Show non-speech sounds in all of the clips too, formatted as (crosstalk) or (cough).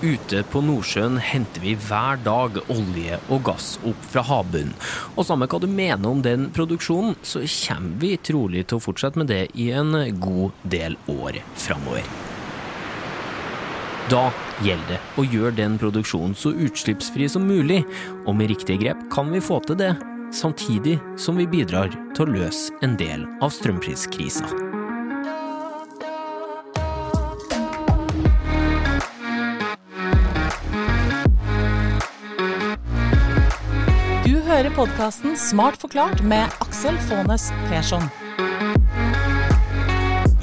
Ute på Nordsjøen henter vi hver dag olje og gass opp fra havbunnen. Og samme hva du mener om den produksjonen, så kommer vi trolig til å fortsette med det i en god del år framover. Da gjelder det å gjøre den produksjonen så utslippsfri som mulig, og med riktige grep kan vi få til det, samtidig som vi bidrar til å løse en del av strømpriskrisa. Hører podkasten Smart forklart med Aksel Faanes Persson.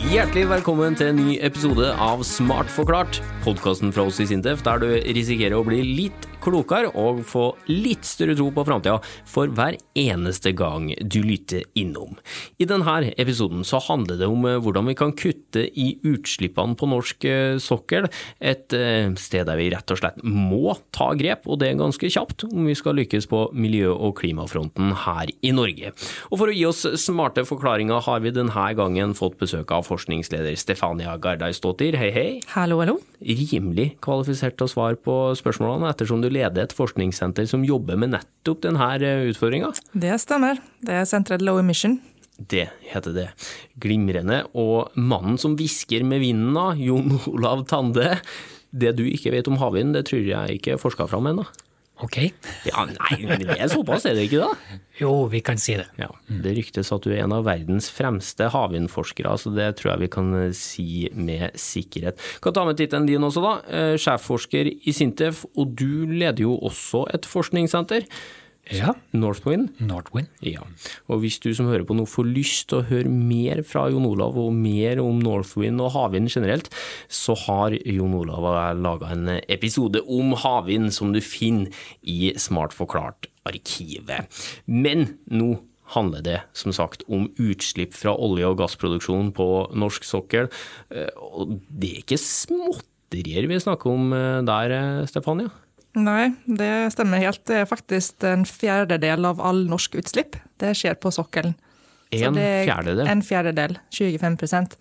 Hjertelig velkommen til en ny episode av Smart forklart, podkasten fra oss i Sintef der du risikerer å bli litt klokere og få litt større tro på framtida for hver eneste gang du lytter innom. I denne episoden så handler det om eh, hvordan vi kan kutte i utslippene på norsk eh, sokkel, et eh, sted der vi rett og slett må ta grep, og det er ganske kjapt om vi skal lykkes på miljø- og klimafronten her i Norge. Og for å gi oss smarte forklaringer har vi denne gangen fått besøk av forskningsleder Stefania Gardaisdottir. Hei, hei. Hallo, hallo. Rimelig kvalifisert til å svare på spørsmålene, ettersom du leder et forskningssenter som jobber med nettopp denne utfordringa. Det stemmer. Det er senteret Low Emission. Det heter det. Glimrende. Og mannen som hvisker med vinden, da, Jon (laughs) Olav Tande. Det du ikke vet om havvind, det tror jeg ikke er forska fram ennå. Ok. Ja, nei, men det er såpass, er det ikke da? Jo, vi kan si det. Ja, Det ryktes at du er en av verdens fremste havvindforskere, så det tror jeg vi kan si med sikkerhet. Kan ta med tittelen din også, da. Eh, Sjefforsker i Sintef, og du leder jo også et forskningssenter. Ja. Northwind. Northwind. Ja, og hvis du som hører på nå får lyst til å høre mer fra Jon Olav og mer om Northwind og havvind generelt, så har Jon Olav laga en episode om havvind som du finner i Smart forklart-arkivet. Men nå handler det som sagt om utslipp fra olje- og gassproduksjon på norsk sokkel, Eh, og det er ikke småtterier vi snakker om eh, der, eh, Stefania? Nei, det stemmer helt. Det er faktisk en fjerdedel av all norsk utslipp. Det skjer på sokkelen. En er fjerdedel? En fjerdedel. 25%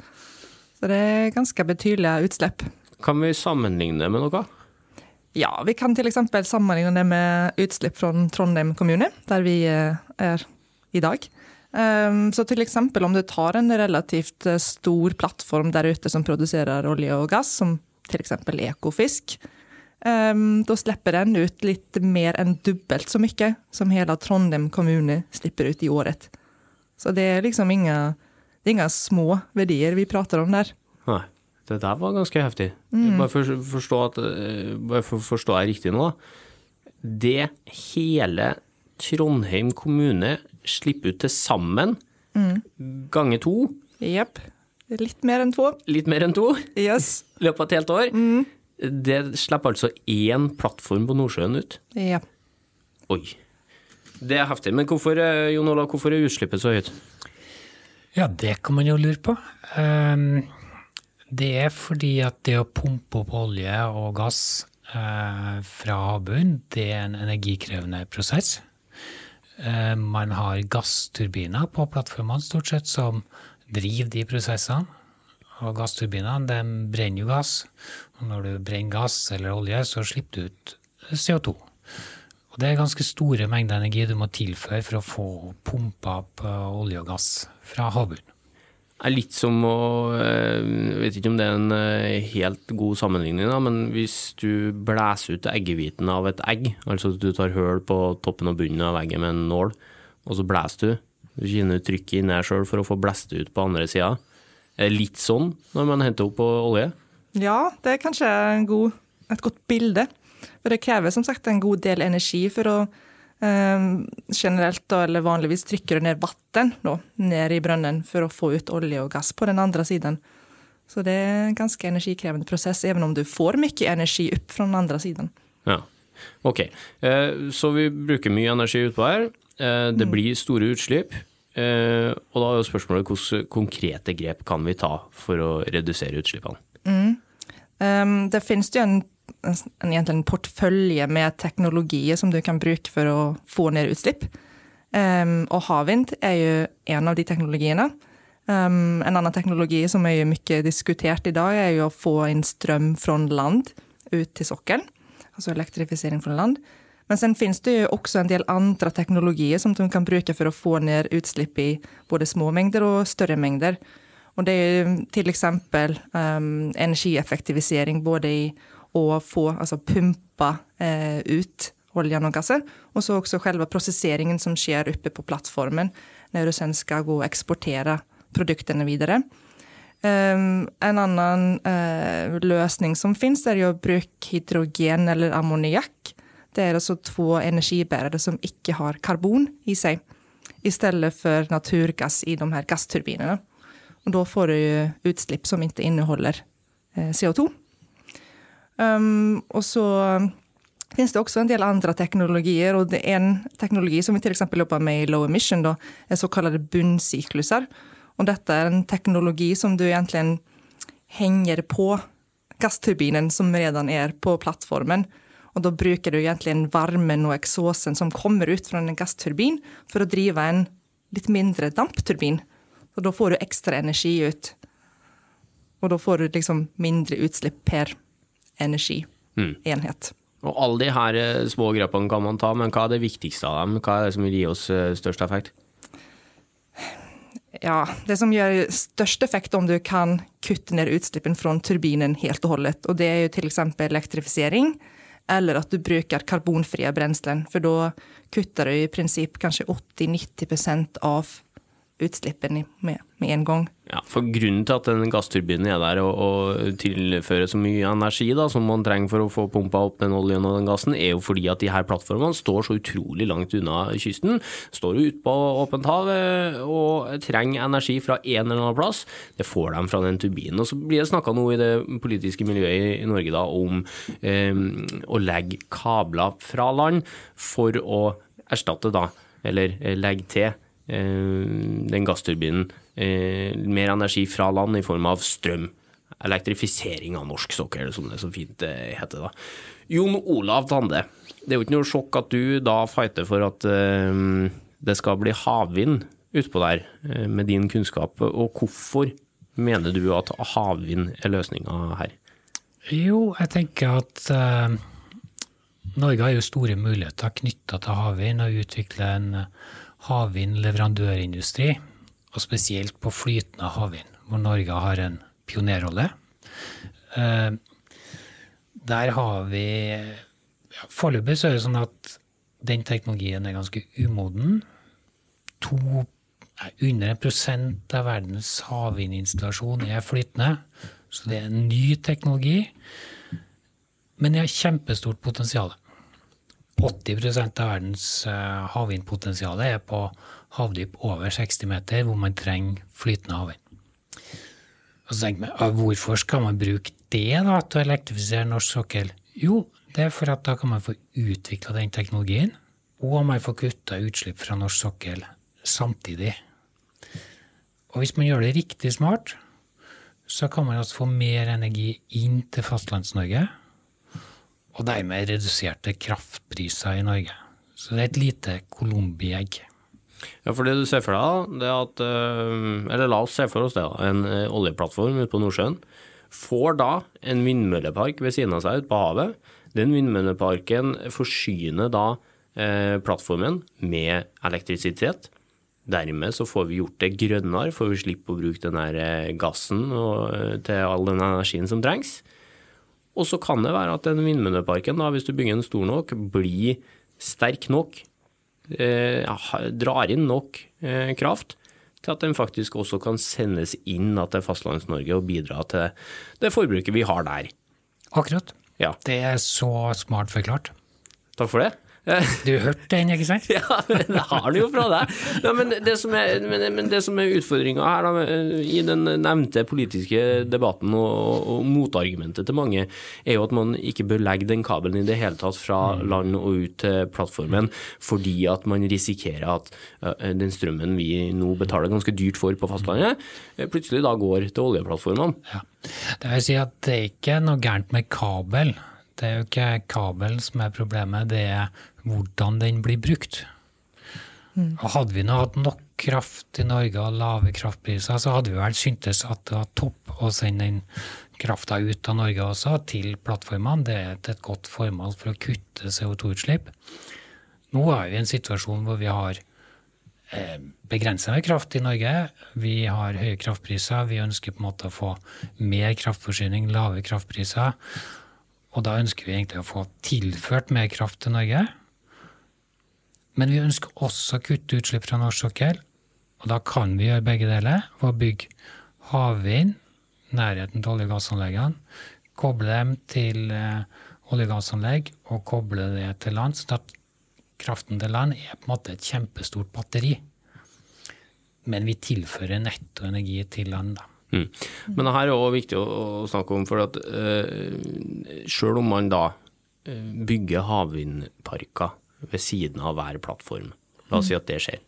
Så det er ganske betydelige utslipp. Kan vi sammenligne med noe? Ja, vi kan eksempel sammenligne det med utslipp fra Trondheim kommune, der vi eh, er i dag. Um, Så eksempel om du tar en relativt eh, stor plattform der ute som produserer olje og gass, som eksempel Ekofisk, da slipper den ut litt mer enn dobbelt så mye som hele Trondheim kommune slipper ut i året. Så det er liksom inga, det er inga små verdier vi prater om der. Nei, det der var ganske heftig. Bare for forstå, at, eh, bare for å forstå jeg riktig nå. Det hele Trondheim kommune slipper ut til sammen, ganger to, Jepp. Litt mer enn to. litt mer enn to, Yes. (laughs) i løpet av et helt år. Det slipper altså én plattform på Nordsjøen ut. Ja. Oi. Det er heftig. Men hvorfor, eh, Jon Olav, hvorfor er utslippet så høyt? Ja, det kan man jo lure på. Ehm, Det er fordi at det å pumpe opp olje og gass eh, fra havbunnen, det er en energikrevende prosess. Eh, Man har gassturbiner på plattformene stort sett som driver de prosessene. Og gassturbinene de brenner jo gass. Og når du brenner gass eller olje, så slipper du ut CO2. Og det er ganske store mengder energi du må tilføre for å få pumpa opp eh, olje og gass fra havbunnen. Det er litt som å eh, Jeg vet ikke om det er en eh, helt god sammenligning, da, men hvis du blæser ut eggehviten av et egg, altså at du tar høl på toppen og bunnen av egget med en nål, og så blæser du, du kjenner trykket inni deg sjøl for å få blæst ut på andre sida. Det litt sånn når man henter opp olje? Ja, det er kanskje en god, et godt bilde. For det krever som sagt en god del energi for å eh, generelt, eller vanligvis, trykke ned vann ned i brønnen for å få ut olje og gass på den andre siden. Så det er en ganske energikrevende prosess, even om du får mye energi opp fra den andre siden. Ja. Ok, eh, så vi bruker mye energi utpå her. Eh, det blir store utslipp. Eh, og da er jo spørsmålet hvilke konkrete grep kan vi ta for å redusere utslippene? Um, det finnes jo en, en, en portfølje med teknologier som du kan bruke for å få ned utslipp. Um, og havvind er jo en av de teknologiene. Um, en annen teknologi som er jo mye diskutert i dag, er jo å få inn strøm fra land ut til sokkelen, altså elektrifisering fra land. Men sen finnes det jo også en del andre teknologier som de kan bruke for å få ned utslipp i både små mengder og større mengder. Og det er til eksempel um, energieffektivisering både i å få, altså pumpe eh, ut oljen og gasser, og så også selve prosesseringen som skjer oppe på plattformen når du sen skal gå og eksportere produktene videre. Um, en annen uh, løsning som finnes, er å bruke hydrogen eller ammoniakk. Det er altså to energibærere som ikke har karbon i seg, i stedet for naturgass i de her gassturbinene. Og da får du utslipp som ikke inneholder uh, CO2. Um, og så finnes det også en del andre teknologier, og det er en teknologi som vi f.eks. jobber med i low emission, da, er såkalte bunnsykluser. Og dette er en teknologi som du egentlig henger på gassturbinen som redan er på plattformen. Og da bruker du egentlig varmen og eksosen som kommer ut fra en gassturbin, for å drive en litt mindre dampturbin. Og da får du ekstra energi ut. Og da får du liksom mindre utslipp per energienhet. Mm. Og alle de her eh, små grepene kan man ta, men hva er det viktigste av dem? Hva er det som vil gi oss eh, størst effekt? Ja, Det som gjør størst effekt om du kan kutte ned utslippene fra turbinen helt og holdet. Og det er jo f.eks. elektrifisering, eller at du bruker karbonfrie brensler. For da kutter du i prinsipp kanskje 80-90% av utslippene med, med en gang. Ja, for Grunnen til at den gassturbinen er der og, og tilfører så mye energi da, som man trenger for å få pumpa opp den oljen og den gassen, er jo fordi at de her plattformene står så utrolig langt unna kysten. Står ute på åpent hav eh, og trenger energi fra en eller annen plass. Det får de fra den turbinen. Og Så blir det snakka nå i det politiske miljøet i Norge da, om eh, å legge kabler fra land for å erstatte da, eller eh, legge til den gassturbinen eh, mer energi fra land i form av strøm. Elektrifisering av norsk sokkel, som det så fint det heter. da. Jon Olav Tande, det er jo ikke noe sjokk at du da fighter for at det skal bli havvind utpå der, med din kunnskap. Og hvorfor mener du at havvind er løsninga her? Jo, jeg tenker at uh, Norge har jo store muligheter knytta til havvind, og utvikle en havvindleverandørindustri, og spesielt på flytende havvind, hvor Norge har en pionerrolle. Eh, der har vi Foreløpig så er det sånn at den teknologien er ganske umoden. To, under en prosent av verdens havvindinstallasjon er flytende. Så det er en ny teknologi. Men det har kjempestort potensial. 80% av verdens eh, havvindpotensial er på havdyp over 60 meter, hvor man trenger flytende havvind. Og så tenker man, Hvorfor skal man bruke det da, til å elektrifisere norsk sokkel? Jo, det er for at da kan man få utvikla den teknologien, og man får kutta utslipp fra norsk sokkel samtidig. Og hvis man gjør det riktig smart, så kan man også få mer energi inn til Fastlands-Norge og dermed reduserte kraftpriser i Norge. Så det er et lite colombi-egg. Ja, for det du ser for deg, det er at eh, Eller la oss se for oss det, en eh, oljeplattform ute på Nordsjøen. Får da en vindmøllepark ved siden av seg ute på havet. Den vindmølleparken forsyner da eh, plattformen med elektrisitet. Dermed så får vi gjort det grønnere, får vi slippe å bruke den der gassen og, til all den energien som trengs. Og så kan det være at den vindmølleparken, hvis du bygger den stor nok, blir sterk nok, eh, drar inn nok eh, kraft til at den faktisk også kan sendes inn til Fastlands-Norge og bidra til det forbruket vi har der. Akkurat. Ja. Det er så smart forklart. Takk for det. Du hørte den, ikke sant? (laughs) ja, det har du jo fra deg. Ja, men, det som er, men, men det som er utfordringa her, da, i den nevnte politiske debatten og, og, motargumentet til mange, er jo at man ikke bør legge den kabelen i det hele tatt fra mm. land og ut til plattformen, fordi at man risikerer at den strømmen vi nå betaler ganske dyrt for på fastlandet, plutselig da går til oljeplattformene. Ja. Det vil si at det er ikke noe gærent med kabel. Det er jo ikke kabelen som er problemet, det er hvordan den blir brukt. Mm. Hadde vi nå hatt nok kraft i Norge og lave kraftpriser, så hadde vi vel syntes at det var topp å sende den krafta ut av Norge også, til plattformene. Det er et godt formål for å kutte CO2-utslipp. Nå er vi i en situasjon hvor vi har eh, begrensa med kraft i Norge. Vi har høye kraftpriser. Vi ønsker på en måte å få mer kraftforsyning, lave kraftpriser. Og da ønsker vi egentlig å få tilført mer kraft til Norge. Men vi ønsker også å kutte utslipp fra norsk sokkel. Og da kan vi gjøre begge deler ved å bygge havvind nærheten til olje- og gassanleggene. Koble dem til eh, olje- og gassanlegg og koble det til land. Så at kraften til land er på en måte et kjempestort batteri. Men vi tilfører netto energi til land. da. Mm. Men det her er også viktig å, snakke om, for at uh, selv om man da uh, bygger havvindparker ved siden av hver plattform. La oss si at det skjer.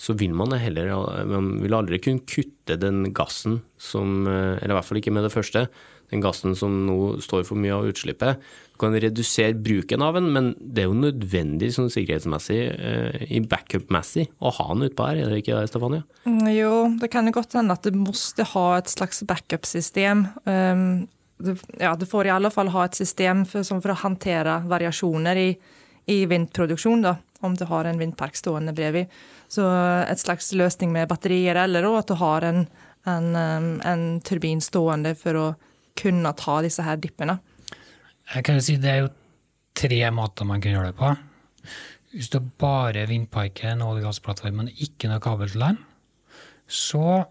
Så vil man heller man vil aldri kunne kutte den gassen som Eller i hvert fall ikke med det første. Den gassen som nå står for mye av utslippet. Du kan redusere bruken av den, men det er jo nødvendig sånn sikkerhetsmessig, i backup-messig, å ha den utpå her, er det ikke det, Stefania? Mm, jo, det kan jo godt hende at du måtte ha et slags backup-system. Um, ja, du får i alle fall ha et system for, for å håndtere variasjoner i i vindproduksjon, da, om du har en vindpark stående bredvid. Så et slags løsning med batterier, eller at du har en, en, en, turbin stående for å kunne ta disse her dippene. Jeg kan jo si Det er jo tre måter man kan gjøre det på. Hvis du bare vindparken og olje- og gassplattformen, ikke noe kabel til land, så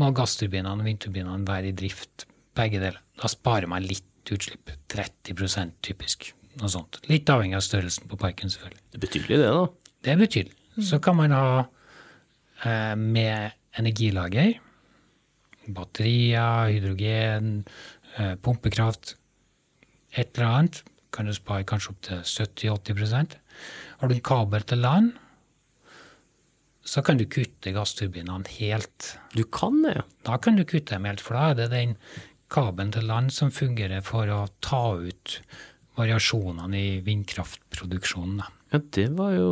må gassturbinene og vindturbinene være i drift, begge deler. Da sparer man litt utslipp. 30% typisk noe sånt. Litt avhengig av størrelsen på parken, selvfølgelig. Det er betydelig det, da? Det er betydelig. Så kan man ha eh, med energilager, batterier, hydrogen, eh, pumpekraft, et eller annet, kan du spare kanskje opptil 70-80% Har du en kabel til land, så kan du kutte gassturbinene helt. Du kan det, ja. Da kan du kutte dem helt, for da er det den kabelen til land som fungerer for å ta ut variasjonene i vindkraftproduksjonen. Ja, det var jo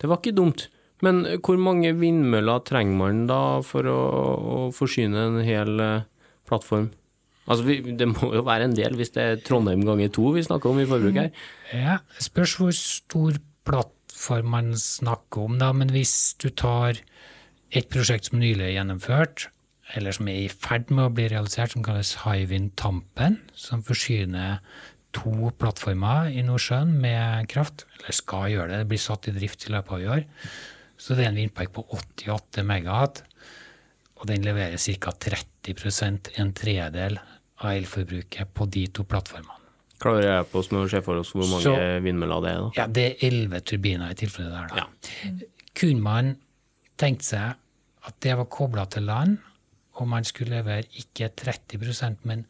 Det var ikke dumt. Men hvor mange vindmøller trenger man da for å, å forsyne en hel uh, plattform? Altså, vi, Det må jo være en del hvis det er Trondheim ganger to vi snakker om i forbruk her? Ja, Spørs hvor stor plattform man snakker om, da. Men hvis du tar et prosjekt som nylig er gjennomført, eller som er i ferd med å bli realisert, som kalles Hywind Tampen, som forsyner to plattformer i Nordsjøen med kraft. Eller skal gjøre det, det blir satt i drift i løpet av i år. Så det er en vindpark på 88 megawatt, og den leverer ca. 30% en tredel av elforbruket på de to plattformene. Klarer jeg på å se for oss hvor mange Så, vindmøller det er? da? Ja, Det er 11 turbiner i tilfellet der. da. Ja. Kunne man tenkt seg at det var kobla til land, og man skulle levere ikke 30% men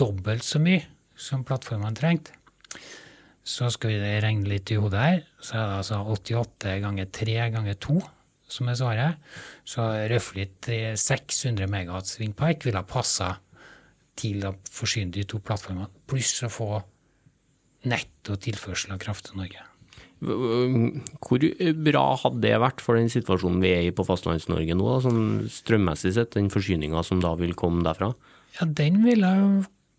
dobbelt så mye, som plattformene trengte. Så skal vi regne litt i hodet her. Så er det altså 88 ganger 3 ganger 2 som er svaret. Så røftlig 600 megawatts vindpark ville ha passa til å forsyne de to plattformene, pluss å få netto tilførsel av kraft til Norge. Hvor bra hadde det vært for den situasjonen vi er i på Fastlands-Norge nå, sånn strømmessig sett, den forsyninga som da vil komme derfra? Ja, Den ville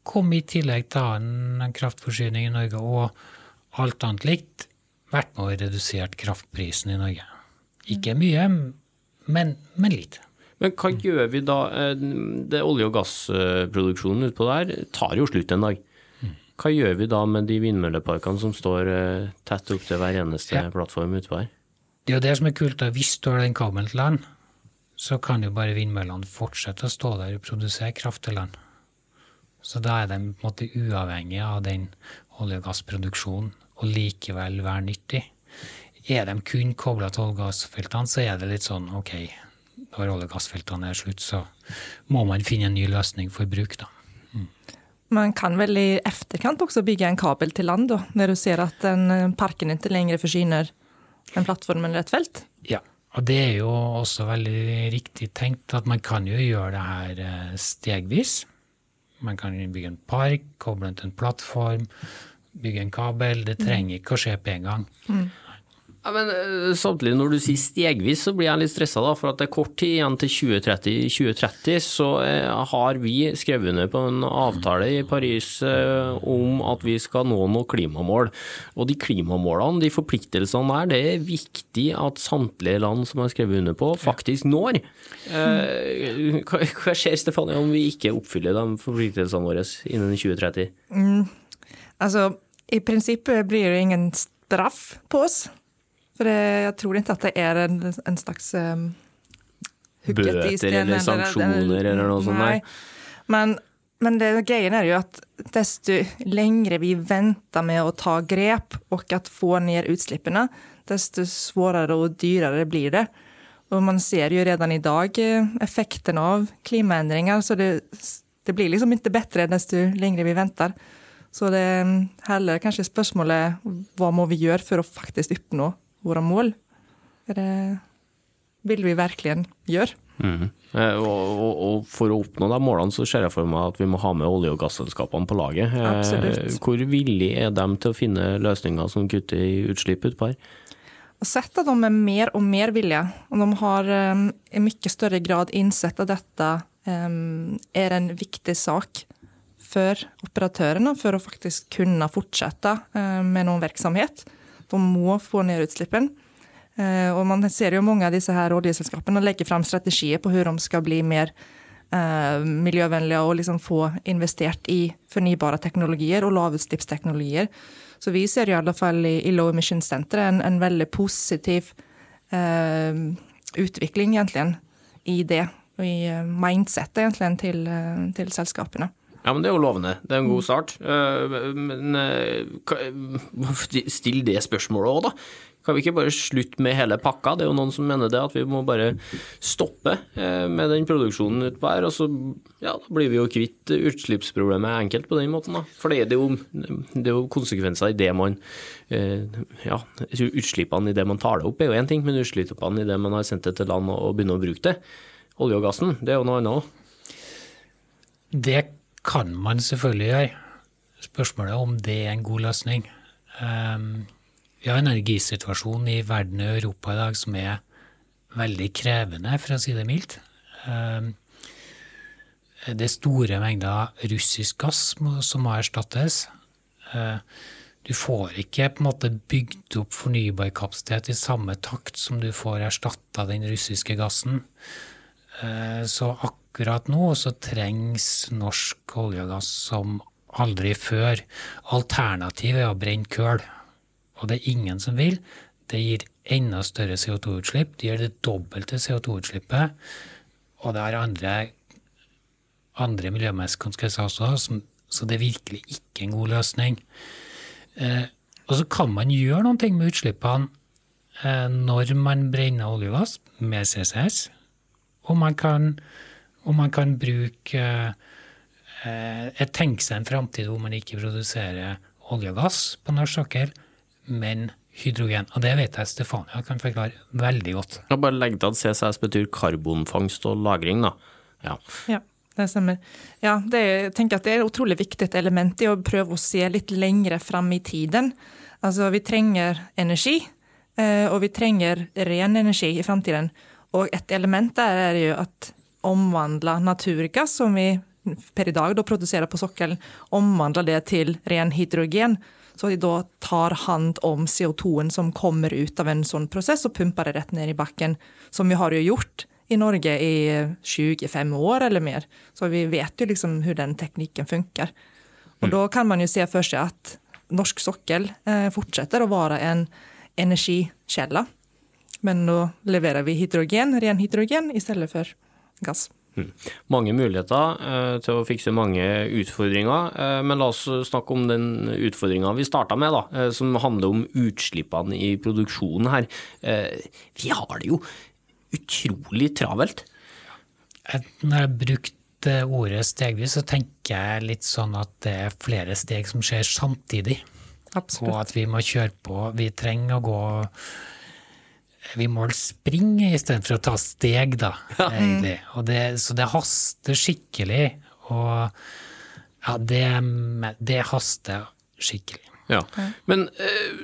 kom i tillegg til annen kraftforsyning i Norge og alt annet likt, vært med å redusert kraftprisen i Norge. Ikke mye, men, men litt. Men hva gjør vi da? Eh, det Olje- og gassproduksjonen utpå der tar jo slutt en dag. Hva gjør vi da med de vindmølleparkene som står eh, tett opp til hver eneste ja. plattform utpå her? Det er jo det som er kult. da. Hvis du har den kabelen til land, så kan jo bare vindmøllene fortsette å stå der og produsere kraft til land. Så da er de på en måte uavhengige av den olje- og gassproduksjonen, og likevel være nyttig. Er de kun kobla til olje- og gassfeltene, så er det litt sånn ok, når olje- og gassfeltene er slutt, så må man finne en ny løsning for bruk, da. Mm. Man kan vel i efterkant også bygge en kabel til land, da, når du ser at den eh, parken ikke lenger forsyner en plattform eller et felt? Ja, og det er jo også veldig riktig tenkt at man kan jo gjøre det her eh, stegvis. Man kan bygge en park, koble den til en plattform, bygge en kabel. Det trenger ikke å skje på en gang. Mm. Ja, men eh, Samtidig, når du sier stegvis, så blir jeg litt stressa, da, for at det er kort tid igjen til 2030. 2030 så eh, har vi skrevet under på en avtale i Paris eh, om at vi skal nå noen klimamål. Og de klimamålene, de forpliktelsene der, det er viktig at samtlige land som har skrevet under på, faktisk når. Hva, skjer, Stefania, om vi ikke oppfyller de forpliktelsene våre innen 2030? Altså, i prinsippet blir det ingen straff på oss. For det, jeg tror ikke at det er en, en slags um, Bøter sten, eller sanksjoner eller noe sånt? Nei. Men, men det greien er jo at desto lengre vi venter med å ta grep og at få ned utslippene, desto vanskeligere og dyrere blir det. Og man ser jo redan i dag eh, effekten av klimaendringer, så det, det blir liksom ikke bedre desto lengre vi venter. Så det er heller kanskje spørsmålet hva må vi gjøre for å faktisk oppnå våre mål? Det vil vi virkelig gjøre? Mhm. Eh, Og, og, og for å oppnå de målene, så ser jeg for meg at vi må ha med olje- og gasselskapene på laget. Eh, Absolutt. Hvor villige er de til å finne løsninger som kutter i utslipp utpå her? Og sett at de er mer og mer villige, og de har um, i mye større grad innsett at dette um, er en viktig sak for operatørene for å faktisk kunne fortsette uh, med noen virksomhet. De må få ned utslippen. Eh, og man ser jo mange av disse her oljeselskapene legger fram strategier på hvordan de skal bli mer eh, miljøvennlige og liksom få investert i fornybare teknologier og lavutslippsteknologier. Så vi ser i alle fall i, Low Emission Center en, en veldig positiv eh, utvikling egentlig i det. Og i mindsettet egentlig til, til selskapene. Ja, men Det er jo lovende. Det er en god start. Eh, Men eh, still det spørsmålet òg, da. Kan vi ikke bare slutte med hele pakka? Det er jo noen som mener det, at vi må bare stoppe eh, med den produksjonen utpå her. Og så ja, da blir vi jo kvitt utslippsproblemet enkelt på den måten, da. For det er jo, det er jo konsekvenser i det man Ja, utslippene i det man tar det opp er jo én ting, men utslippene i det man har sendt det til land og begynner å bruke det, olje og gassen, det er jo noe annet òg. Det kan man selvfølgelig gjøre. Spørsmålet er om det er en god løsning. Um, vi har en energisituasjon i verden og Europa i dag som er veldig krevende, for å si det mildt. Um, det er store mengder russisk gass som må erstattes. Uh, du får ikke på en måte bygd opp fornybar kapasitet i samme takt som du får erstatta den russiske gassen. Så akkurat nå så trengs norsk olje og gass som aldri før. Alternativet er å brenne kull, og det er ingen som vil. Det gir enda større CO2-utslipp. Det gir det dobbelte CO2-utslippet, og det har andre, andre miljømessige konsekvenser også, så det er virkelig ikke en god løsning. Eh, og så kan man gjøre noen ting med utslippene eh, når man brenner olje og gass med CCS. Og man kan, og man kan bruke eh, et tenke seg en framtid hvor man ikke produserer olje og gass på norsk sokkel, men hydrogen. Og det vet jeg Stefania kan forklare veldig godt. Jeg bare legg til at CCS betyr karbonfangst og -lagring, da. Ja. Ja, det stemmer. Ja, det, jeg tenker at det er et utrolig viktig element i å prøve å se litt lengre fram i tiden. Altså, vi trenger energi, eh, og vi trenger ren energi i framtiden. Og et element der er jo at omvandle naturgass, som vi per i dag da produserer på sokkelen, omvandle det til ren hydrogen. Så de da tar hand om CO2-en som kommer ut av en sånn prosess, og pumper det rett ned i bakken. Som vi har jo gjort i Norge i 25 år eller mer. Så vi vet jo liksom hvordan den teknikken funker. Og da kan man jo se for seg at norsk sokkel eh, fortsetter å være en energikjelle. Men nå leverer vi hydrogen, ren hydrogen i stedet for gass. Mange muligheter eh, til å fikse mange utfordringer, eh, men la oss snakke om den utfordringa vi starta med, da, eh, som handler om utslippene i produksjonen her. Eh, vi har det jo utrolig travelt. Når jeg har brukt ordet stegvis, så tenker jeg litt sånn at det er flere steg som skjer samtidig. Og Absolutt. at vi må kjøre på. Vi trenger å gå Vi må springe istedenfor å ta steg, da, egentlig. Og det, så det haster skikkelig. Og ja, det, det haster skikkelig. Ja. Men eh,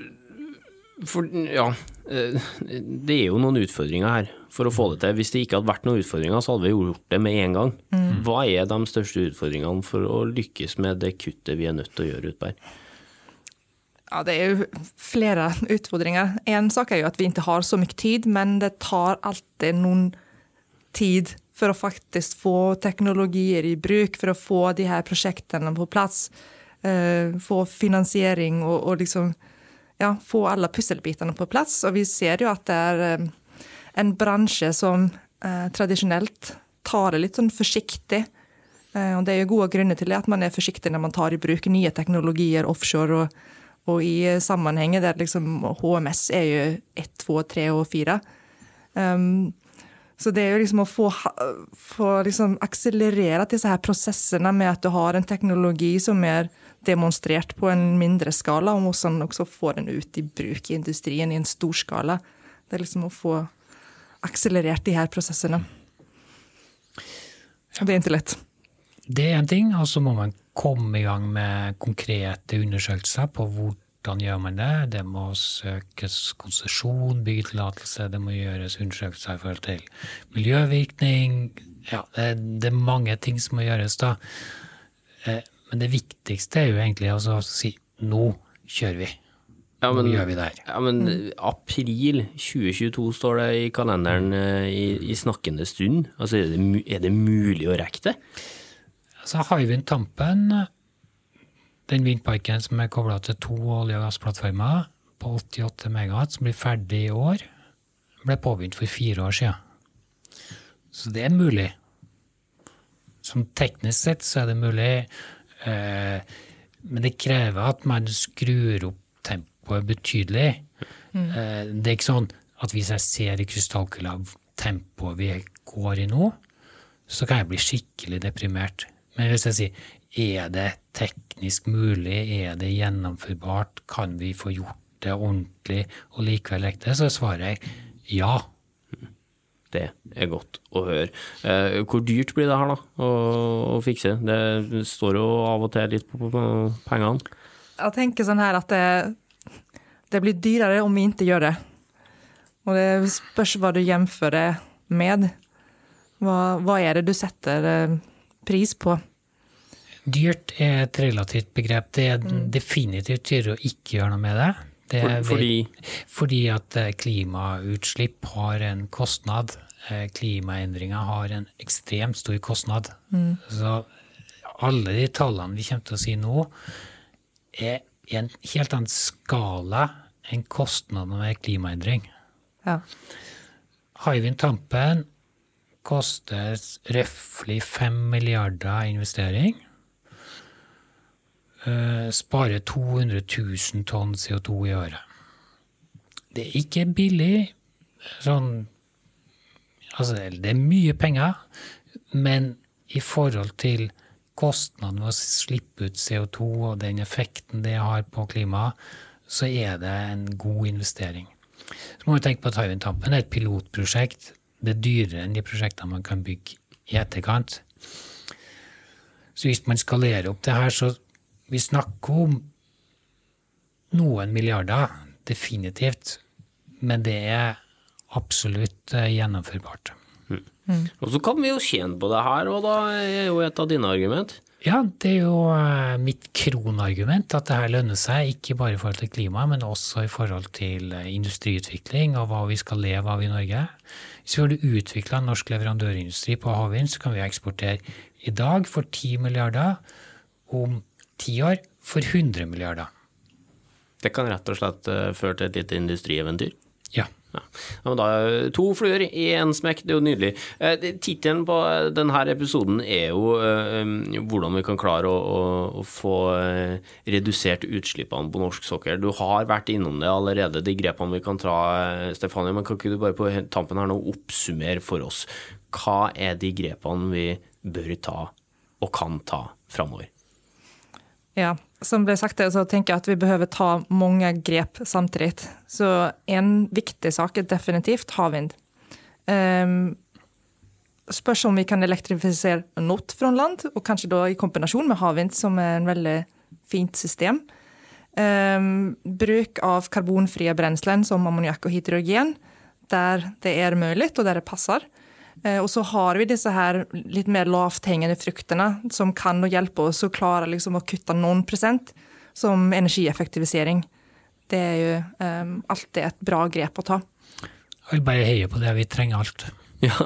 For, ja, eh, det er jo noen utfordringer her for å få det til. Hvis det ikke hadde vært noen utfordringer, så hadde vi gjort det med en gang. Hva er de største utfordringene for å lykkes med det kuttet vi er nødt til å gjøre utpå her? Ja, det er jo flere utfordringer. En sak er jo at vi ikke har så mye tid, men det tar alltid noen tid for å faktisk få teknologier i bruk, for å få de her prosjektene på plass. Uh, få finansiering og, og liksom ja, få alle puslebitene på plass. Og vi ser jo at det er uh, en bransje som uh, tradisjonelt tar det litt sånn forsiktig. Og det er jo gode grunner til det, at man er forsiktig når man tar i bruk nye teknologier offshore. og, og i sammenhengen der liksom HMS er jo ett, to, tre og fire. Um, så det er jo liksom å få, få liksom akselerere disse her prosessene med at du har en teknologi som er demonstrert på en mindre skala, og hvordan også få den ut i bruk i industrien i en stor skala. Det er liksom å få akselerert de her prosessene. Det er ikke lett. Det er én ting, og så må man komme i gang med konkrete undersøkelser på hvordan gjør man det. Det må søkes konsesjon, byggetillatelse, det må gjøres undersøkelser i forhold til miljøvirkning. Ja, det, det, er mange ting som må gjøres da. Eh, men det viktigste er jo egentlig å si nå kjører vi. Ja, men, nå gjør vi det her. Ja, men april 2022 står det i kalenderen eh, i, i snakkende stund. Altså, er det, er det mulig å rekke det? Så Hywind Tampen, den vindparken som er kobla til to olje- og gassplattformer på 88 megawatt, som blir ferdig i år, ble påbegynt for fire år siden. Så det er mulig. Som teknisk sett så er det mulig, eh, men det krever at man skrur opp tempoet betydelig. Mm. Eh, det er ikke sånn at hvis jeg ser i krystallkula tempoet vi går i nå, så kan jeg bli skikkelig deprimert. Men hvis jeg sier er det teknisk mulig, er det gjennomførbart, kan vi få gjort det ordentlig og likevel ekte, så svarer jeg ja. Det er godt å høre. Eh, hvor dyrt blir det her da, å, å, fikse? Det står jo av og til litt på, på, på pengene. Jeg tenker sånn her at det, det, blir dyrere om vi ikke gjør det. Og det spørs hva du jevnfører med. Hva, hva er det du setter eh, pris på? Dyrt er et relativt begrep. Det er mm. definitivt dyrere å ikke gjøre noe med det. det er, fordi? fordi at eh, klimautslipp har en kostnad. Eh, klimaendringer har en ekstremt stor kostnad. Mm. Så alle de tallene vi kommer til å si nå, er i en helt annen skala enn kostnadene ved klimaendring. Ja. Hywind Tampen koster røftlig 5 milliarder investering. Uh, sparer 200 000 tonn CO2 i året. Det er ikke billig. Sånn Altså, det er mye penger, men i forhold til kostnaden ved å slippe ut CO2 og den effekten det har på klimaet, så er det en god investering. Så må vi tenke på at Hywind Tampen er et pilotprosjekt. Det er dyrere enn de prosjektene man kan bygge i etterkant. Så hvis man skalerer opp det her, så vi snakker om noen milliarder, definitivt. Men det er absolutt eh, gjennomførbart. Mm. Og så kan vi jo tjene på det her, og da er jo et av dine argument. Ja, det er jo eh, mitt kronargument at det her lønner seg, ikke bare i forhold til klima, men også i forhold til eh, industriutvikling og hva vi skal leve av i Norge. Hvis vi hadde utvikla norsk leverandørindustri på havvind, så kan vi eksportere i dag for 10 milliarder, om ti år for 100 milliarder. Det kan rett og slett føre til et lite industrieventyr? Ja. Ja men da, to fluer i én smekk, det er jo nydelig. Eh, Tittelen på eh, denne episoden er jo eh, hvordan vi kan klare å, å, å, få eh, redusert utslippene på norsk sokkel. Du har vært innom det allerede, de grepene vi kan ta, eh, Stefanie. Men kan ikke du bare på tampen her nå oppsummere for oss hva er de grepene vi bør ta og kan ta framover? Ja, som ble sagt, så tenker jeg at vi behøver ta mange grep samtidig. Så en viktig sak er definitivt havvind. Um, spørs om vi kan elektrifisere not fra land, og kanskje da i kombinasjon med havvind, som er en veldig fint system. Um, bruk av karbonfrie brensler som ammoniakk og hydrogen, der det er mulig og der det passer. Uh, og så har vi disse her litt mer lavthengende fruktene som kan hjelpe oss å klare liksom, å kutte noen prosent, som energieffektivisering. Det er jo um, alltid et bra grep å ta. Jeg vil bare heie på det, vi trenger alt. (laughs) Ja,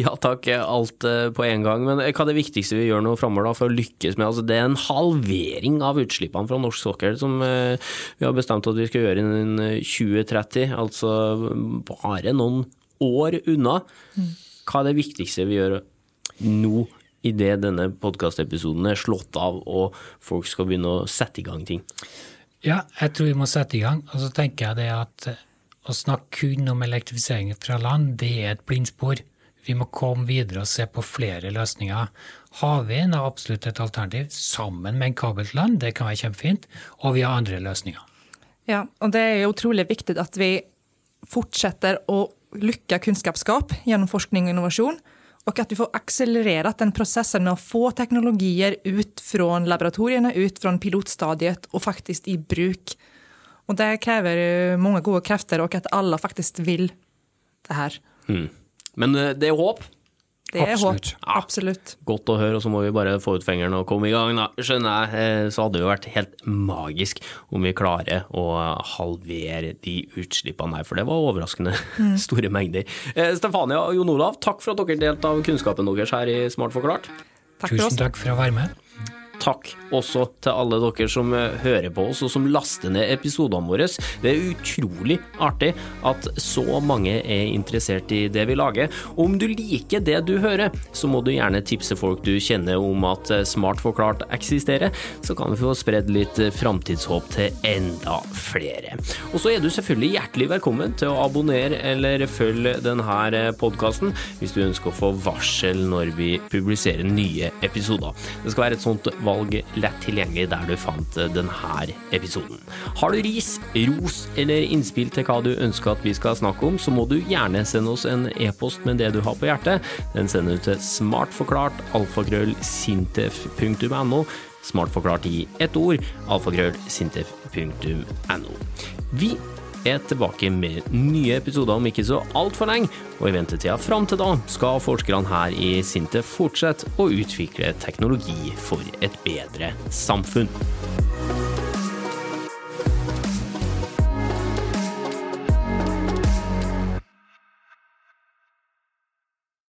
ja takk, alt eh, på en gang. Men hva er det viktigste vi gjør nå framover for å lykkes med altså, Det er en halvering av utslippene fra norsk sokkel som eh, vi har bestemt at vi skal gjøre innen 2030. Altså bare noen år unna. Hva er det viktigste vi gjør nå, idet denne podkastepisoden er slått av og folk skal begynne å sette i gang ting? Ja, jeg tror vi må sette i gang. Og så tenker jeg det at å snakke kun om elektrifisering fra land, det er et blindspor. Vi må komme videre og se på flere løsninger. Havvind er absolutt et alternativ, sammen med en kabel til land. Det kan være kjempefint. Og vi har andre løsninger. Ja, og det er utrolig viktig at vi fortsetter å lykke kunnskapsskap gjennom forskning og innovasjon. Og at vi får akselerert den prosessen med å få teknologier ut fra laboratoriene, ut fra pilotstadiet og faktisk i bruk. Og det krever mange gode krefter, og at alle faktisk vil det her. Mm. Men eh, det er håp? Det er Absolutt. håp. Absolutt. Godt å høre, og så må vi bare få ut fingeren og komme i gang. Da. Skjønner jeg, eh, så hadde det jo vært helt magisk om vi klarer å halvere de utslippene her, for det var overraskende mm. (laughs) store mengder. Eh, Stefania og Jon Olav, takk for at dere delte av kunnskapen deres her i Smart forklart. Takk Tusen takk for å være med takk også til alle dere som eh, hører på oss og som laster ned episodene våre. Det er utrolig artig at så mange er interessert i det vi lager. Om du liker det du hører, så må du gjerne tipse folk du kjenner om at eh, Smart forklart eksisterer, så kan vi få spredd litt eh, framtidshåp til enda flere. Og så er du selvfølgelig hjertelig velkommen til å abonnere eller følge denne podkasten hvis du ønsker å få varsel når vi publiserer nye episoder. Det skal være et sånt valg valg lett tilgjengelig der du fant eh, denne episoden. Har du ris, ros eller innspill til hva du ønsker at vi skal snakke om, så må du gjerne sende oss en e-post med det du har på hjertet. Den sender du til smartforklart alfakrøll Smartforklart i ett ord, alfakrøllsintef.no. Vi er tilbake med nye episoder om ikke så altfor lenge, og i ventetida fram til da skal forskerne her i Sintef fortsette å utvikle teknologi for et bedre samfunn.